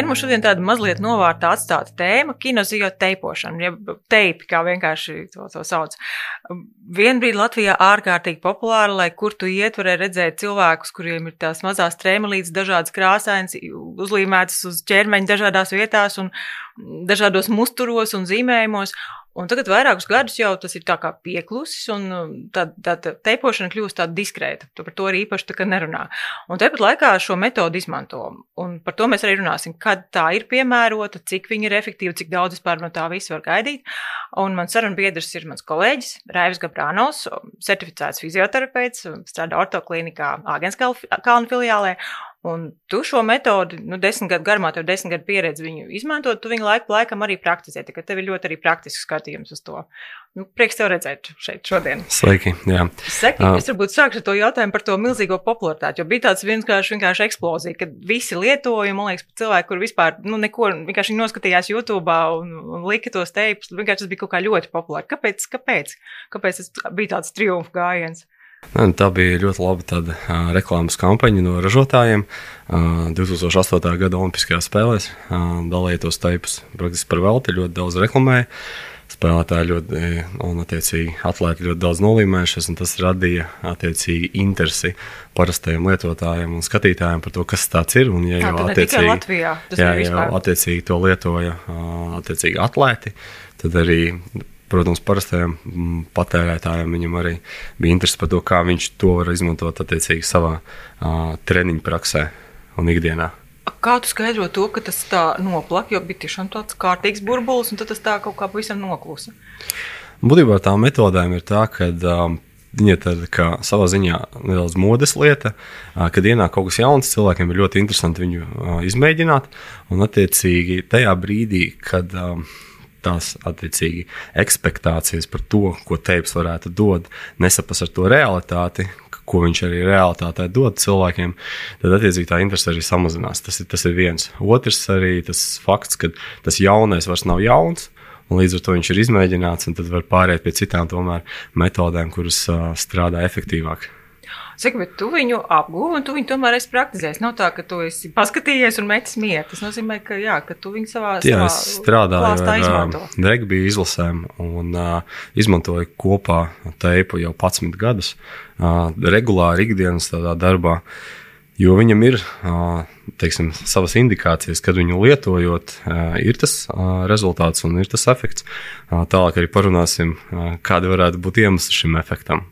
viena mums šodien tāda mazliet novārtā atstāta tēma - kinozījo teipošana, jeb teipi, kā vienkārši to, to sauc. Vienbrīd Latvijā ārkārtīgi populāra, lai kur tu iet, varēja redzēt cilvēkus, kuriem ir tās mazās trēmelītes, dažādas krāsainas, uzlīmētas uz ķermeņa dažādās vietās un dažādos musturos un zīmējumos. Un tagad vairākus gadus jau tas ir tā kā pieklusis, un um, tā, tā, tā teipošana kļūst tāda diskrēta. Tu par to arī īpaši nerunā. Un tāpat laikā šo metodu izmanto. Un par to mēs arī runāsim, kad tā ir piemērota, cik viņa ir efektīva, cik daudz vispār no tā visu var gaidīt. Un mans sarunu biedrs ir mans kolēģis Raivis Gabrānos, certificēts fizioterapeits, strādā ortoklinikā Āgenskalna filiālē. Un tu šo metodi, nu, desmit gadu garumā, tev desmit gadu pieredzi viņu izmantot, tu viņu laiku laikam arī praktizē, tikai tev ir ļoti arī praktisks skatījums uz to. Nu, prieks tev redzēt šeit šodien. Sveiki, jā. Seki, uh, es varbūt sākšu ar to jautājumu par to milzīgo popularitāti, jo bija tāds vienkārši, vienkārši eksplozija, kad visi lietoja, man liekas, cilvēki, kur vispār, nu, neko, vienkārši noskatījās YouTube un, un lika tos teipus, vienkārši tas bija kaut kā ļoti populāri. Kāpēc, kāpēc, kāpēc tas bija tāds triumfu gājiens? Tā bija ļoti laba tāda, uh, reklāmas kampaņa no ražotājiem. Uh, 2008. gada Olimpiskajās spēlēs uh, dalīja tos teipus praktiski par velti, ļoti daudz reklamēja. Spēlētāji ļoti, un attiecīgi atlēti ļoti daudz nolīmējušies, un tas radīja attiecīgi interesi parastajiem lietotājiem un skatītājiem par to, kas tas ir. Un, ja Jā, jau attiecīgi, Latvijā, jā, jau attiecīgi to lietoja attiecīgi atlēti, tad arī protams, parastajam mm, patērētājam viņam arī bija interesi par to, kā viņš to var izmantot attiecīgi savā uh, treniņu praksē un ikdienā. Kā tu skaidro to, ka tas tā noplaka, jo bija tiešām tāds kārtīgs burbulis, un tas tā kaut kā pavisam noklusa? Būtībā tā metodēm ir tā, ka um, Viņa ir savā ziņā nedaudz modes lieta, kad ienāk kaut kas jauns, cilvēkiem ir ļoti interesanti viņu izmēģināt. Un, attiecīgi, tajā brīdī, kad tās attiecīgi expectācijas par to, ko teips varētu dot, nesapas ar to realitāti, ko viņš arī realitātē dod cilvēkiem, tad attiecīgi tā interese arī samazinās. Tas ir, tas ir viens. Otrs arī tas fakts, ka tas jaunais vairs nav jauns. Un līdz ar to viņš ir izmēģināts, un tad var pāriet pie citām tomēr, metodēm, kuras uh, strādā efektīvāk. Saka, bet tu viņu apgūsi, un tu viņu tomēr esi praktizējis. Nav tā, ka tu esi paskatījies un metis mieru. Tas nozīmē, ka, jā, ka tu viņu savā jā, strādāju ar izmanto. regbiju izlasēm un uh, izmantoju kopā teipu jau 11 gadus, uh, regulāri ikdienas darbā. Jo viņam ir teiksim, savas indikācijas, kad viņu lietojot, ir tas rezultāts un ir tas efekts. Tālāk arī parunāsim, kādi varētu būt iemesli šim efektam.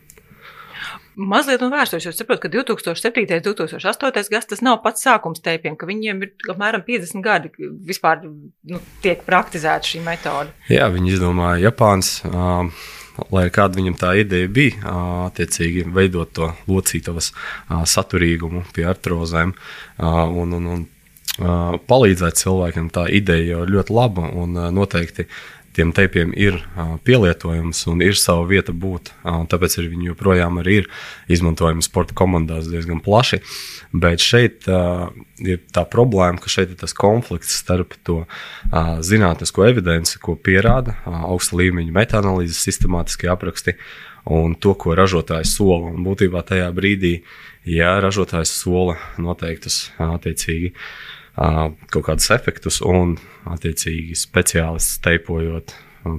Mazliet no vēstures. Es saprotu, ka 2007. un 2008. gads tas nav pats sākums teipiem, ka viņiem ir apmēram 50 gadi vispār nu, tiek praktizēta šī metode. Jā, viņi izdomāja Japāns. Uh, lai kāda viņam tā ideja bija, uh, attiecīgi veidot to locītavas uh, saturīgumu pie artrozēm uh, un, un, un uh, palīdzēt cilvēkiem. Tā ideja jau ir ļoti laba un uh, noteikti tiem teipiem ir pielietojams un ir sava vieta būt. Tāpēc viņi joprojām arī ir izmantojami sporta komandās diezgan plaši. Bet šeit ir tā problēma, ka šeit ir tas konflikts starp to zinātnisko evidenci, ko pierāda augsta līmeņa metānalīzes, sistemātiskie apraksti un to, ko ražotājs sola. Un būtībā tajā brīdī, ja ražotājs sola noteiktus attiecīgi kaut kādus efektus, un, attiecīgi, speciālists teipojot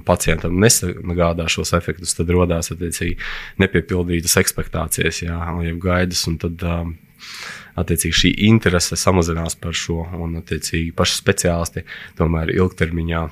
pacientam nesagādā šos efektus, tad radās nepiepildītas expectācijas, jā, jau gaidas, tad attiecīgi šī interese samazinās par šo, un attiecīgi paši speciālisti tomēr ilgtermiņā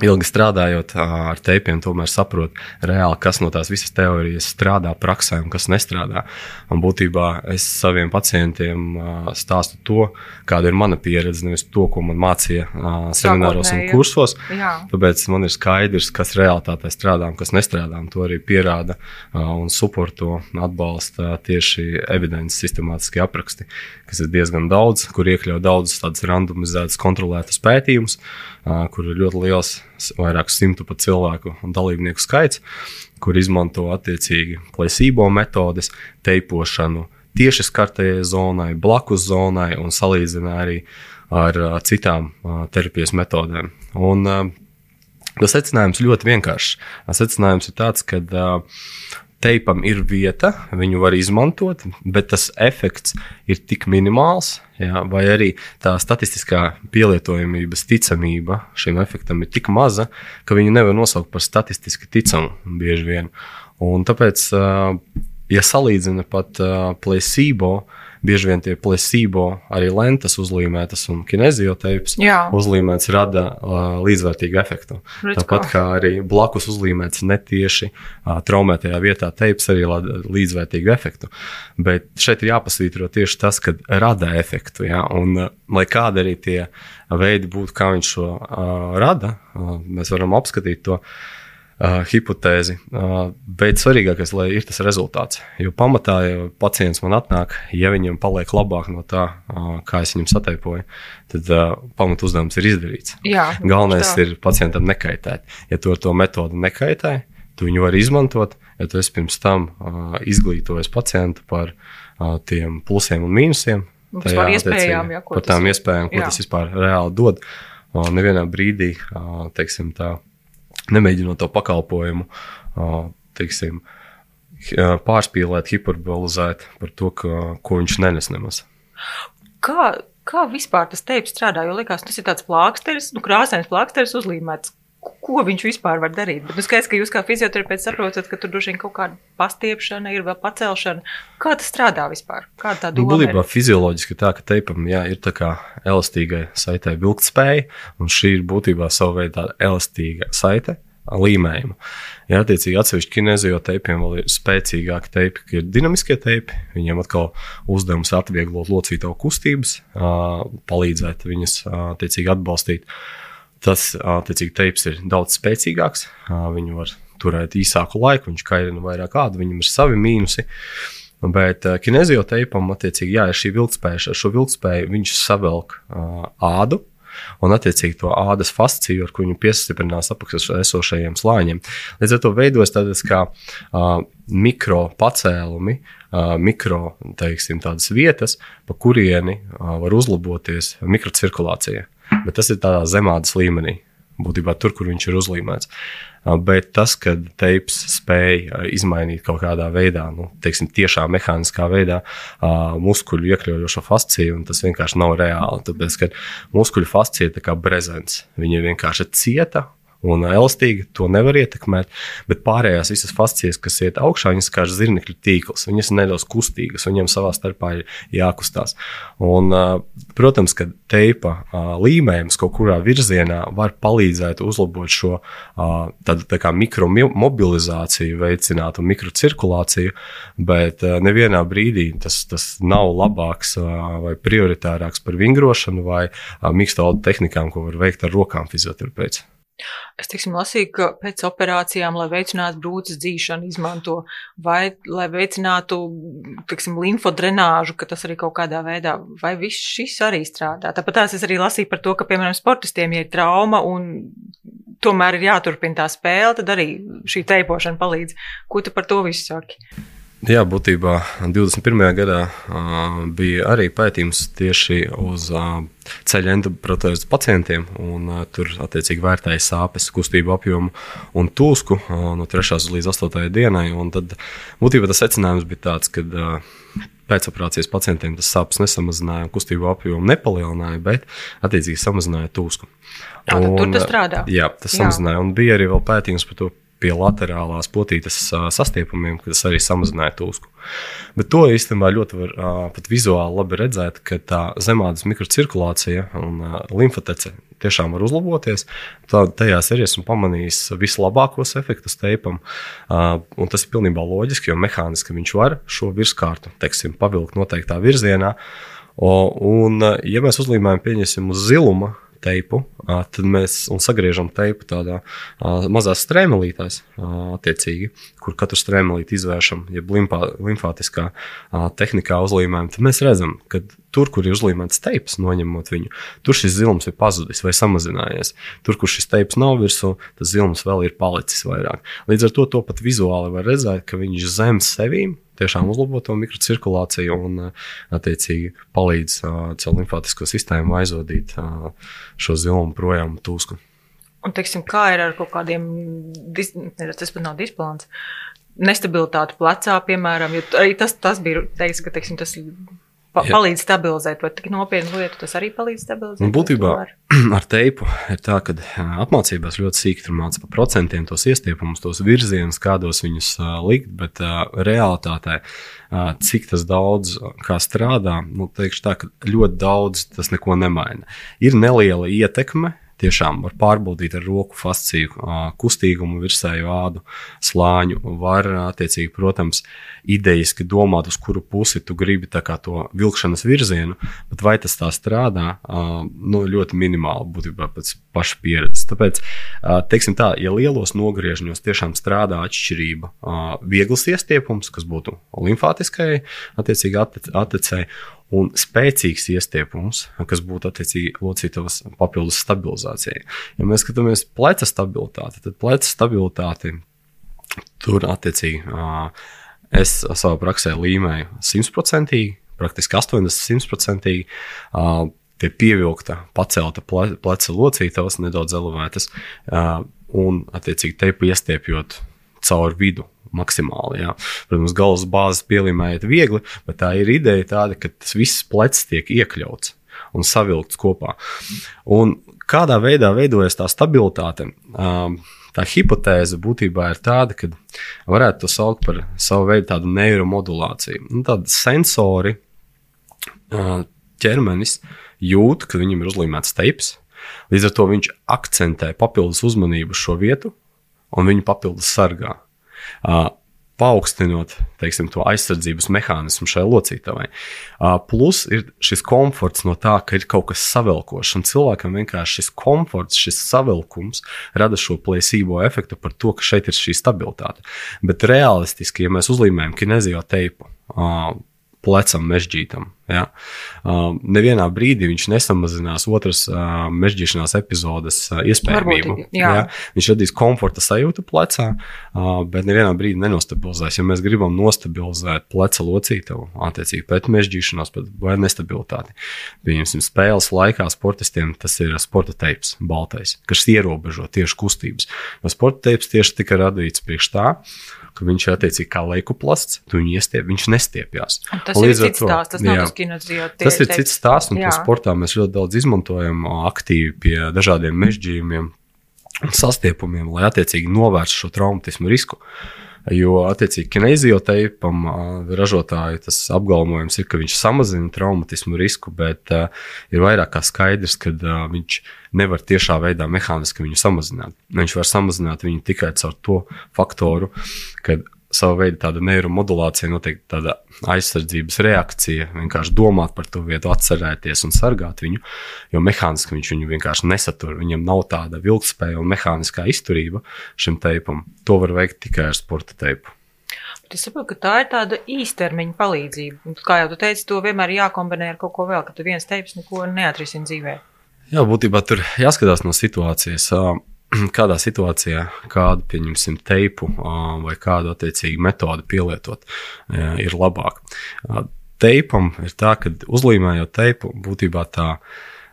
ilgi strādājot ar teipiem, tomēr saprot reāli, kas no tās visas teorijas strādā praksē un kas nestrādā. Un būtībā es saviem pacientiem stāstu to, kāda ir mana pieredze, nevis to, ko man mācīja semināros un kursos. Jā. Tāpēc man ir skaidrs, kas realitātē strādā un kas nestrādā. Un to arī pierāda un suporto atbalsta tieši evidences sistemātiski apraksti, kas ir diezgan daudz, kur iekļauj daudzus tādus randomizētus, kontrolētus pētījumus, kur ir ļoti liels vairāk simtu pat cilvēku un dalībnieku skaits, kur izmanto attiecīgi plēsībo metodes, teipošanu tieši skartajai zonai, blakus zonai un salīdzina arī ar citām terapijas metodēm. Un, Tas secinājums ļoti vienkāršs. Secinājums ir tāds, ka teipam ir vieta, viņu var izmantot, bet tas efekts ir tik minimāls, jā, vai arī tā statistiskā pielietojamības ticamība šim efektam ir tik maza, ka viņu nevar nosaukt par statistiski ticamu bieži vien. Un tāpēc, ja salīdzina pat placebo, bieži vien tie placebo, arī lentas uzlīmētas un kinezioteips uzlīmēts rada uh, līdzvērtīgu efektu. Redz Tāpat kā arī blakus uzlīmēts netieši uh, traumētajā vietā teips arī rada līdzvērtīgu efektu. Bet šeit ir jāpasvītro tieši tas, ka rada efektu. Ja? Un, uh, lai kādi arī tie veidi būtu, kā viņš šo uh, rada, uh, mēs varam apskatīt to. Uh, uh, hipotēzi. Uh, bet svarīgākais, lai ir tas rezultāts. Jo pamatā, ja pacients man atnāk, ja viņam paliek labāk no tā, uh, kā es viņam sateipoju, tad uh, pamat uzdevums ir izdarīts. Jā, Galvenais tā. ir pacientam nekaitēt. Ja tu ar to metodu nekaitē, tu viņu vari izmantot, ja tu esi pirms tam uh, izglītojis pacientu par uh, tiem plusiem un mīnusiem. Tajā, iespējām, jā, par tām iespējām, ko jā. tas vispār reāli dod. Uh, nevienā brīdī, uh, teiksim tā, nemēģinot to pakalpojumu teiksim, pārspīlēt, hiperbolizēt par to, ka, ko viņš nenes nemaz. Kā, kā vispār tas teips strādā? Jo liekas, tas ir tāds plāksteris, nu, krāsains plāksteris uzlīmēts ko viņš vispār var darīt. Bet nu, skaidrs, ka jūs kā fizioterapeits saprotat, ka tur droši vien kaut kāda pastiepšana ir vēl pacelšana. Kā tas strādā vispār? Kā tā doma? Nu, būtībā fizioloģiski tā, ka teipam jā, ir tā kā elastīgai saitē vilktspēja, un šī ir būtībā savu veidu tāda elastīga saite. Līmējumu. Jā, attiecīgi, atsevišķi kinezio teipiem vēl ir spēcīgāki teipi, ka ir dinamiskie teipi. Viņiem atkal uzdevums atvieglot locītavu kustības, palīdzēt viņas, attiecīgi, atbalstīt. Tas, attiecīgi, teips ir daudz spēcīgāks. Viņu var turēt īsāku laiku, viņš kairina vairāk ādu, viņam ir savi mīnusi. Bet uh, kinezio teipam, attiecīgi, jā, ir šī vilktspēja. Ar šo vilktspēju viņš savelk ādu, un, attiecīgi, to ādas fasciju, ar ko viņu piestiprinās apakšā esošajiem slāņiem. Līdz ar to veidojas tādas kā uh, mikro pacēlumi, uh, mikro teiksim, vietas, pa kurieni uh, var uzlaboties mikrocirkulācija bet tas ir tādā zemādas līmenī. Būtībā tur, kur viņš ir uzlīmēts. Bet tas, ka teips spēja izmainīt kaut kādā veidā, nu, teiksim, tiešā mehāniskā veidā, muskuļu iekļaujošo fasciju, tas vienkārši nav reāli. Tāpēc, ka muskuļu fascija ir kā brezents. Viņa vienkārši cieta un elastīgi, to nevar ietekmēt. Bet pārējās visas fascijas, kas iet augšā, viņas kā zirnekļu tīkls, viņas ir nedaudz kustīgas, viņiem savā starpā ir jākustās. Un, protams, ka teipa līmējums kaut kurā virzienā var palīdzēt uzlabot šo tādu tā kā mikromobilizāciju, veicināt un mikrocirkulāciju, bet nevienā brīdī tas, tas nav labāks vai prioritārāks par vingrošanu vai mīkstu tehnikām, ko var veikt ar rokām fizioterapeits. Es teiksim, lasīju, ka pēc operācijām, lai veicinātu brūces dzīšanu, izmanto vai lai veicinātu teiksim, limfodrenāžu, ka tas arī kaut kādā veidā, vai viss šis arī strādā. Tāpat tās es arī lasīju par to, ka, piemēram, sportistiem, ja ir trauma un tomēr ir jāturpina tā spēle, tad arī šī teipošana palīdz. Ko tu par to visu saki? Jā, būtībā 21. gadā uh, bija arī pētījums tieši uz uh, ceļa endoprotēzes pacientiem, un uh, tur attiecīgi vērtēja sāpes, kustību apjomu un tūsku uh, no 3. līdz 8. dienai. Tad būtībā tas secinājums bija tāds, ka uh, pēcoperācijas pacientiem tas sāpes nesamazināja, kustību apjomu nepalielināja, bet attiecīgi samazināja tūsku. Tā, un, tur tas strādā. Jā, tas jā. samazināja. Un bija arī vēl pētījums par to pie laterālās potītes sastiepumiem, kas arī samazināja tūsku. Bet to īstenībā ļoti var pat vizuāli labi redzēt, ka tā zemādas mikrocirkulācija un limfotece tiešām var uzlaboties. Tā, tajās arī esmu pamanījis vislabākos efektus teipam, un tas ir pilnībā loģiski, jo mehāniski viņš var šo virskārtu, teiksim, pavilkt noteiktā virzienā. Un, ja mēs uzlīmējam, pieņemsim, uz ziluma, teipu, tad mēs sagriežam teipu tādā mazās strēmelītās, attiecīgi, kur katru strēmelīti izvēršam, ja limfā, limfātiskā tehnikā uzlīmējam, tad mēs redzam, ka tur, kur ir uzlīmēts teips, noņemot viņu, tur šis zilums ir pazudis vai samazinājies. Tur, kur šis teips nav virsū, tas zilums vēl ir palicis vairāk. Līdz ar to, to pat vizuāli var redzēt, ka viņš zem sevīm tiešām uzlabo to mikrocirkulāciju un, attiecīgi, palīdz caur limfātisko sistēmu aizvadīt šo zilumu projām tūsku. Un, teiksim, kā ir ar kaut kādiem, dis, tas pat nav disbalans, nestabilitāti plecā, piemēram, jo arī tas, tas bija teiks, ka teiksim, tas pa, palīdz stabilizēt, vai tik nopietnu lietu tas arī palīdz stabilizēt? Un būtībā ar... ar teipu ir tā, ka apmācībās ļoti sīki tur māca par procentiem, tos iestiepumus, tos virzienus, kādos viņus uh, likt, bet uh, realitātē, uh, cik tas daudz kā strādā, nu, teikšu tā, ka ļoti daudz tas neko nemaina. Ir neliela ietekme, tiešām var pārbaudīt ar roku fasciju, kustīgumu, virsēju ādu, slāņu. Var, attiecīgi, protams, idejiski domāt, uz kuru pusi tu gribi to vilkšanas virzienu, bet vai tas tā strādā, nu, ļoti minimāli būtībā pēc paša pieredzes. Tāpēc, teiksim tā, ja lielos nogriežņos tiešām strādā atšķirība, viegls iestiepums, kas būtu limfātiskai, attiecīgi atecēji, un spēcīgs iestiepums, kas būtu attiecīgi locītavas papildus stabilizācijai. Ja mēs skatāmies pleca stabilitāti, tad pleca stabilitāti tur attiecīgi es savā praksē līmēju simtprocentīgi, praktiski 80-100%. Tie pievilkta, pacelta pleca locītavas, nedaudz elevētas, un, attiecīgi, te piestiepjot caur vidu maksimāli. Jā. Protams, galvas bāzes pielīmējot viegli, bet tā ir ideja tāda, ka tas viss plecs tiek iekļauts un savilkts kopā. Un kādā veidā veidojas tā stabilitāte? Tā hipotēze būtībā ir tāda, ka varētu to saukt par savu veidu tādu neiromodulāciju. Nu, tādi sensori ķermenis jūt, ka viņam ir uzlīmēts teips. Līdz ar to viņš akcentē papildus uzmanību uz šo vietu, un viņu papildus sargā paaugstinot teiksim, to aizsardzības mehānismu šai locītavai. Plus ir šis komforts no tā, ka ir kaut kas savelkošs, un cilvēkam vienkārši šis komforts, šis savilkums rada šo plēsīgo efektu par to, ka šeit ir šī stabilitāte. Bet realistiski, ja mēs uzlīmējam kinezio teipu, plecam mežģītam. Ja? Uh, nevienā brīdī viņš nesamazinās otras uh, mežģīšanās epizodes uh, iespējamību. Varbūt, jā. Ja? Viņš radīs komforta sajūtu plecā, uh, bet nevienā brīdī nenostabilizēs. Ja mēs gribam nostabilizēt pleca locītavu, attiecīgi pēc mežģīšanās vai nestabilitāti, pieņemsim, spēles laikā sportistiem tas ir sporta teips, baltais, kas ierobežo tieši kustības. Jo sporta teips tieši tika radīts priekš tā, ka viņš attiecīgi kā leikuplasts, tu viņu iestiep, viņš nestiepjas. Tas un ir cits stāsts, tas nav jā, tas kinezijot. Tas ir cits stāsts, un to sportā mēs ļoti daudz izmantojam aktīvi pie dažādiem mežģījumiem un sastiepumiem, lai attiecīgi novērstu šo traumatismu risku. Uh, Jo, attiecīgi, kinezioteipam ražotāju tas apgalvojums ir, ka viņš samazina traumatismu risku, bet uh, ir vairāk kā skaidrs, ka uh, viņš nevar tiešā veidā mehāniski viņu samazināt. Viņš var samazināt viņu tikai caur to faktoru, ka sava veida tāda neiromodulācija, noteikti tāda aizsardzības reakcija, vienkārši domāt par to vietu, atcerēties un sargāt viņu, jo mehāniski viņš viņu vienkārši nesatur. Viņam nav tāda vilkspēja un mehāniskā izturība šim teipam. To var veikt tikai ar sporta teipu. Es saprotu, ka tā ir tāda īstermiņa palīdzība. Kā jau tu teici, to vienmēr jākombinē ar kaut ko vēl, ka tu viens teips neko neatrisina dzīvē. Jā, būtībā tur jāskatās no situācijas. kādā situācijā, kādu, pieņemsim, teipu vai kādu attiecīgu metodi pielietot, ir labāk. Teipam ir tā, ka uzlīmējot teipu, būtībā tā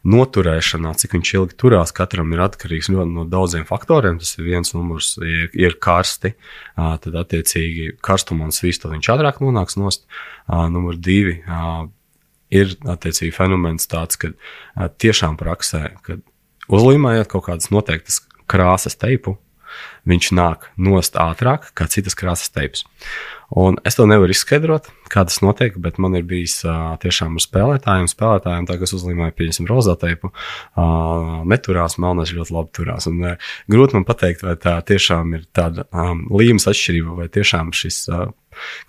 noturēšanā, cik viņš ilgi turās, katram ir atkarīgs ļoti no daudziem faktoriem. Tas ir viens numurs, ir, ir karsti, tad attiecīgi karstuma un svīstot viņš ātrāk nonāks nost. Numur divi ir attiecīgi fenomens tāds, ka tiešām praksē, kad uzlīmējot kaut kādas noteiktas krāsas teipu, viņš nāk nost ātrāk kā citas krāsas teips. Un es to nevaru izskaidrot, kā tas notiek, bet man ir bijis uh, tiešām ar spēlētājiem, spēlētājiem, tā, kas uzlīmēja, pieņemsim, rozā teipu, uh, neturās, melnais ļoti labi turās. Un, uh, grūti man pateikt, vai tā tiešām ir tāda um, līmenis atšķirība, vai tiešām šis. Uh,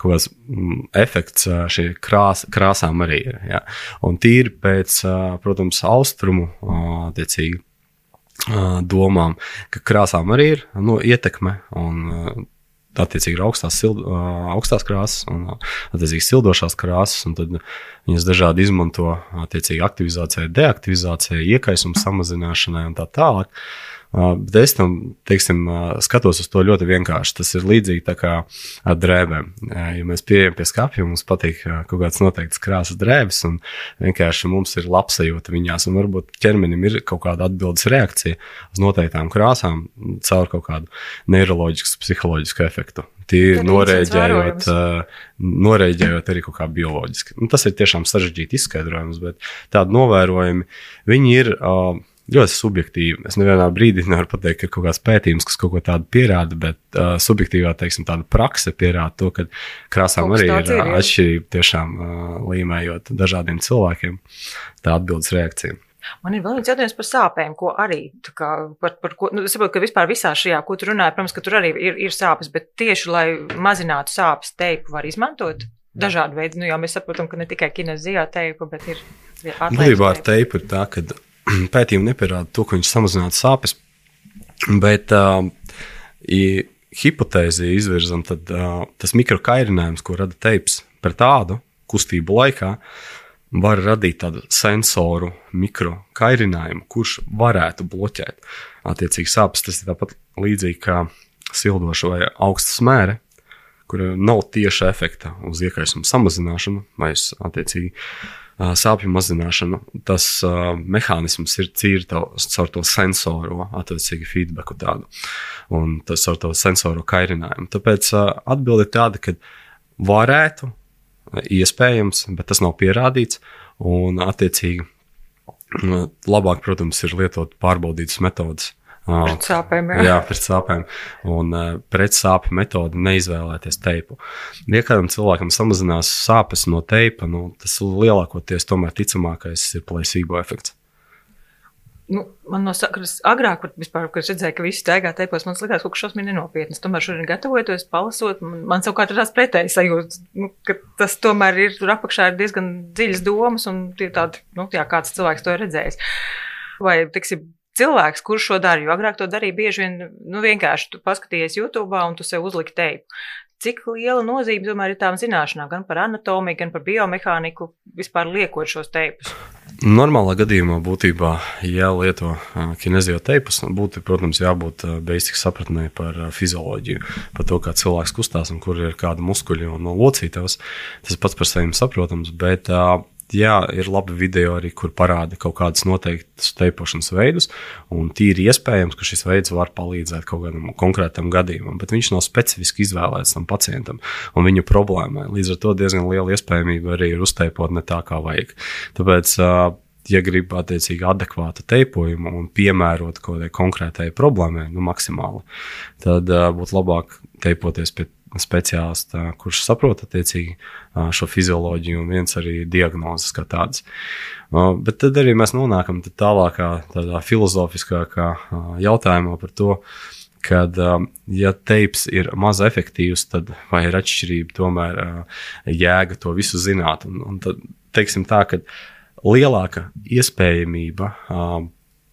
kaut kāds mm, efekts šī krās, krāsām arī ir. Ja. Un tīri pēc, protams, austrumu attiecīgi domām, ka krāsām arī ir nu, ietekme. Un, Attiecīgi ir augstās, sild, augstās krāsas un attiecīgi sildošās krāsas, un tad viņas dažādi izmanto attiecīgi aktivizācijai, deaktivizācijai, iekaisuma samazināšanai un tā tālāk. Uh, bet es tam teiksim, skatos uz to ļoti vienkārši. Tas ir līdzīgi kā ar drēbēm. Ja mēs pieejam pie skāpja, mums patīk kaut kāds noteikts krāsas drēbes, un vienkārši mums ir labsajūta viņās, un varbūt ķermenim ir kaut kāda atbildes reakcija uz noteiktām krāsām caur kaut kādu neiroloģisku, psiholoģisku efektu. Tīri norēģējot, norēģējot arī kaut kā bioloģiski. Nu, tas ir tiešām sarežģīti izskaidrojums, bet tādi novērojumi, viņi ir. Uh, ļoti subjektīvi. Es nevienā brīdī nevaru pateikt, ka ir kaut kāds pētījums, kas kaut ko tādu pierāda, bet uh, subjektīvā teiksim, prakse pierāda to, ka krāsām arī ir, ir atšķirība tiešām uh, līmējot dažādiem cilvēkiem. Tā atbildes reakcija. Man ir vēl viens jautājums par sāpēm, ko arī, kā, par, par ko, nu, es saprotu, ka vispār visā šajā, ko tu runāji, protams, ka tur arī ir, ir sāpes, bet tieši, lai mazinātu sāpes, teipu var izmantot dažādi veidi, nu, jo mēs saprotam, ka ne tikai kinezijā teipu, bet ir. Būtībā ar teipu ir tā, ka pētījumi nepierāda to, ka viņš samazinātu sāpes, bet uh, hipotēzi izvirzam, tad uh, tas mikrokairinājums, ko rada teips par tādu kustību laikā, var radīt tādu sensoru mikrokairinājumu, kurš varētu bloķēt attiecīgi sāpes. Tas ir tāpat līdzīgi kā sildoša vai augsta smēra, kur nav tieša efekta uz iekaisumu samazināšanu vai uz attiecīgi sāpju mazināšanu, tas uh, mehānisms ir cīri caur to sensoru, attiecīgi feedbacku tādu, un tas caur to sensoru kairinājumu. Tāpēc uh, atbilde ir tāda, ka varētu, iespējams, bet tas nav pierādīts, un attiecīgi labāk, protams, ir lietot pārbaudītas metodas Pret sāpēm, jā. jā, pret sāpēm. Un uh, pret sāpju metodi neizvēlēties teipu. Ja kādam cilvēkam samazinās sāpes no teipa, nu, tas lielākoties tomēr ticamākais ir placebo efekts. Nu, man no sakras agrāk, vispār, kad redzēju, ka visi staigā teipos, man likās, ka kaut kas šausmīgi nenopietns. Tomēr šodien gatavojoties, palasot, man, man savukārt ir tāds pretējs sajūta, nu, ka tas tomēr ir tur apakšā ir diezgan dziļas domas un tie tādi, nu, jā, kāds cilvēks to ir redzējis. Vai, tiksim, cilvēks, kurš šo dara, jo agrāk to darīja bieži vien, nu, vienkārši tu paskatījies YouTube un tu sev uzliki teipu. Cik liela nozīme tomēr ir tām zināšanām, gan par anatomiju, gan par biomehāniku, vispār liekot šos teipus? Normālā gadījumā būtībā, ja lieto kinezio teipus, būtu, protams, jābūt basic sapratnē par fizioloģiju, par to, kā cilvēks kustās un kur ir kāda muskuļi un locītavas. Tas pats par sevi saprotams, bet jā, ir labi video arī, kur parāda kaut kādus noteiktus teipošanas veidus, un tīri iespējams, ka šis veids var palīdzēt kaut kādam konkrētam gadījumam, bet viņš nav specifiski izvēlēts tam pacientam un viņa problēmai. Līdz ar to diezgan liela iespējamība arī ir uzteipot ne tā, kā vajag. Tāpēc, ja grib attiecīgi adekvātu teipojumu un piemērot kaut kādai konkrētai problēmai, nu, maksimāli, tad būtu labāk teipoties pie speciālists, kurš saprot attiecīgi šo fizioloģiju un viens arī diagnozes kā tādas. Bet tad arī mēs nonākam tālākā, tādā filozofiskākā jautājumā par to, kad, ja teips ir maz efektīvs, tad vai ir atšķirība tomēr jēga to visu zināt. Un, un tad, teiksim tā, ka lielāka iespējamība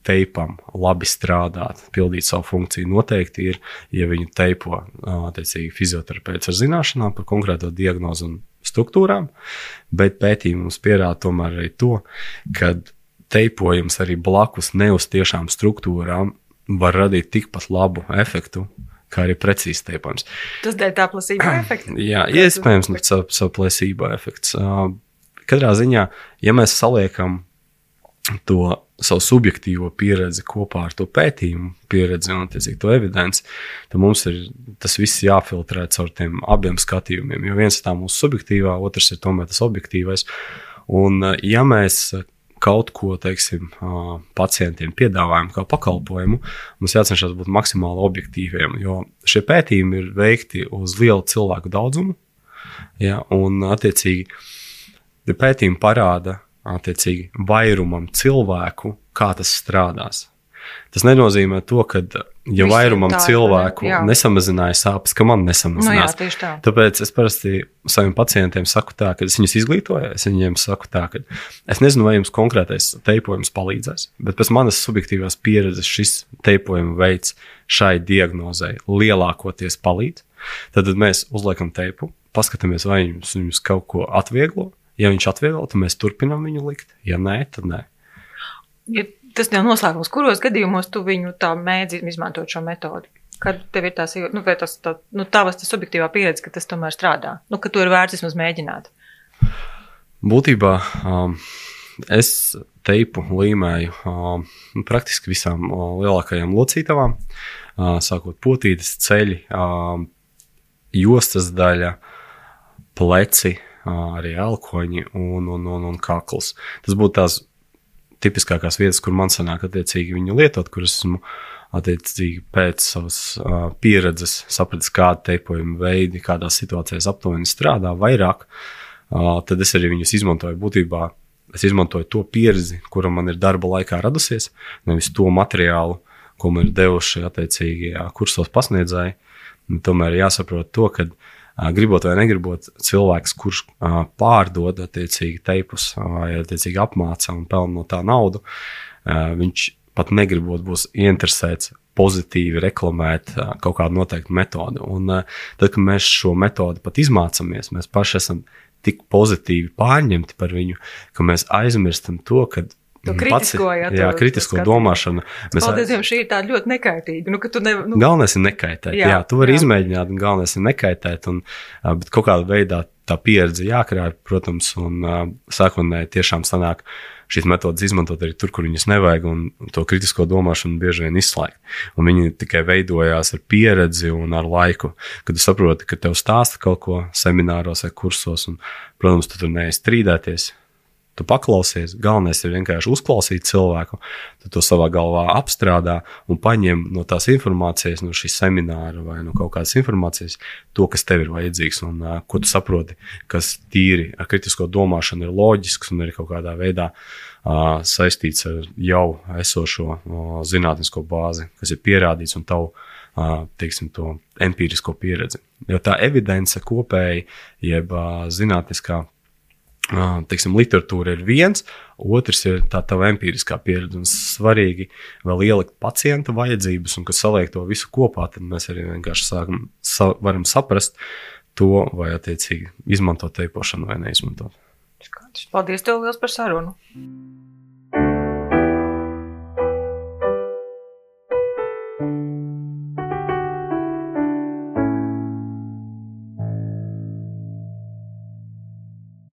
teipam labi strādāt, pildīt savu funkciju. Noteikti ir, ja viņu teipo attiecīgi fizioterapeits ar zināšanām par konkrēto diagnozu un struktūrām, bet pētījumi mums pierāda tomēr arī to, ka teipojums arī blakus ne uz tiešām struktūrām var radīt tikpat labu efektu, kā arī precīzi teipojums. Tas dēļ tā plasība efekta. Jā, iespējams, nu, caur, caur plasība efekts. Katrā ziņā, ja mēs saliekam to savu subjektīvo pieredzi kopā ar to pētījumu, pieredzi un to evidenci, tad mums ir tas viss jāfiltrē caur tiem abiem skatījumiem. Jo viens ir tā mūsu subjektīvā, otrs ir tomēr tas objektīvais. Un, ja mēs kaut ko teiksim, pacientiem piedāvājam kā pakalpojumu, mums jācenšas būt maksimāli objektīviem, jo šie pētījumi ir veikti uz lielu cilvēku daudzumu. Ja, un, attiecīgi, pētījumi parāda, attiecīgi vairumam cilvēku, kā tas strādās. Tas nenozīmē to, ka, ja Visi vairumam tā, cilvēku jā. nesamazināja sāpes, ka man nesamazinās. Nu, jā, tā. Tāpēc es parasti saviem pacientiem saku tā, ka es viņus izglītoju, es viņiem saku tā, ka es nezinu, vai jums konkrētais teipojums palīdzēs, bet pēc manas subjektīvās pieredzes šis teipojuma veids šai diagnozei lielākoties palīdz. Tad mēs uzliekam teipu, paskatāmies, vai jums, jums kaut ko atvieglo, Ja viņš atvieglo, tad mēs turpinām viņu likt. Ja nē, tad nē. Ja tas jau noslēgums, kuros gadījumos tu viņu tā mēdzi izmantot šo metodi? Kad tev ir tās, nu, tas, tā, nu, tavas tas subjektīvā pieredze, ka tas tomēr strādā, nu, ka to ir vērts vismaz mēģināt? Būtībā um, es teipu līmēju um, praktiski visām uh, lielākajām locītavām, uh, sākot potītes ceļi, um, jostas daļa, pleci, arī elkoņi un, un, un, un kakls. Tas būtu tās tipiskākās vietas, kur man sanāk attiecīgi viņu lietot, kuras esmu attiecīgi pēc savas uh, pieredzes sapratis, kāda teipojuma veidi, kādās situācijās aptuveni strādā vairāk, uh, tad es arī viņus izmantoju būtībā. Es izmantoju to pieredzi, kura man ir darba laikā radusies, nevis to materiālu, ko man ir devuši attiecīgi kursos pasniedzēji. Tomēr jāsaprot to, ka uh, gribot vai negribot, cilvēks, kurš pārdod attiecīgi teipus vai attiecīgi apmāca un pelna no tā naudu, viņš pat negribot būs ieinteresēts pozitīvi reklamēt kaut kādu noteiktu metodi. Un tad, kad mēs šo metodi pat izmācāmies, mēs paši esam tik pozitīvi pārņemti par viņu, ka mēs aizmirstam to, ka To kritisko, pats, jā, jā, kritisko domāšanu. Mēs Paldies Dievam, šī ir tāda ļoti nekaitīga. Nu, ne, nu... Galvenais ir nekaitēt. Jā, jā tu vari jā. izmēģināt, un galvenais ir nekaitēt. Un, bet kaut kādā veidā tā pieredze jākrāj, protams, un sākotnēji tiešām sanāk šīs metodas izmantot arī tur, kur viņas nevajag, un to kritisko domāšanu bieži vien izslēgt. Un viņi tikai veidojās ar pieredzi un ar laiku, kad tu saproti, ka tev stāsta kaut ko semināros vai kursos, un, protams, tu tur neizstrīdēties Tu paklausies, galvenais ir vienkārši uzklausīt cilvēku, tu to savā galvā apstrādā un paņem no tās informācijas, no šīs semināra vai no kaut kādas informācijas, to, kas tev ir vajadzīgs un uh, ko tu saproti, kas tīri ar kritisko domāšanu ir loģisks un ir kaut kādā veidā uh, saistīts ar jau esošo uh, zinātnisko bāzi, kas ir pierādīts un tavu. Teiksim, to empirisko pieredzi. Jo tā evidence kopēji, jeb zinātniskā teiksim, literatūra ir viens, otrs ir tā tā empiriskā pieredze. Un svarīgi vēl ielikt pacienta vajadzības, un kad saliek to visu kopā, tad mēs arī vienkārši sākam, sa, varam saprast to, vai attiecīgi izmantot teipošanu vai neizmantot. Paldies, tev liels par sarunu!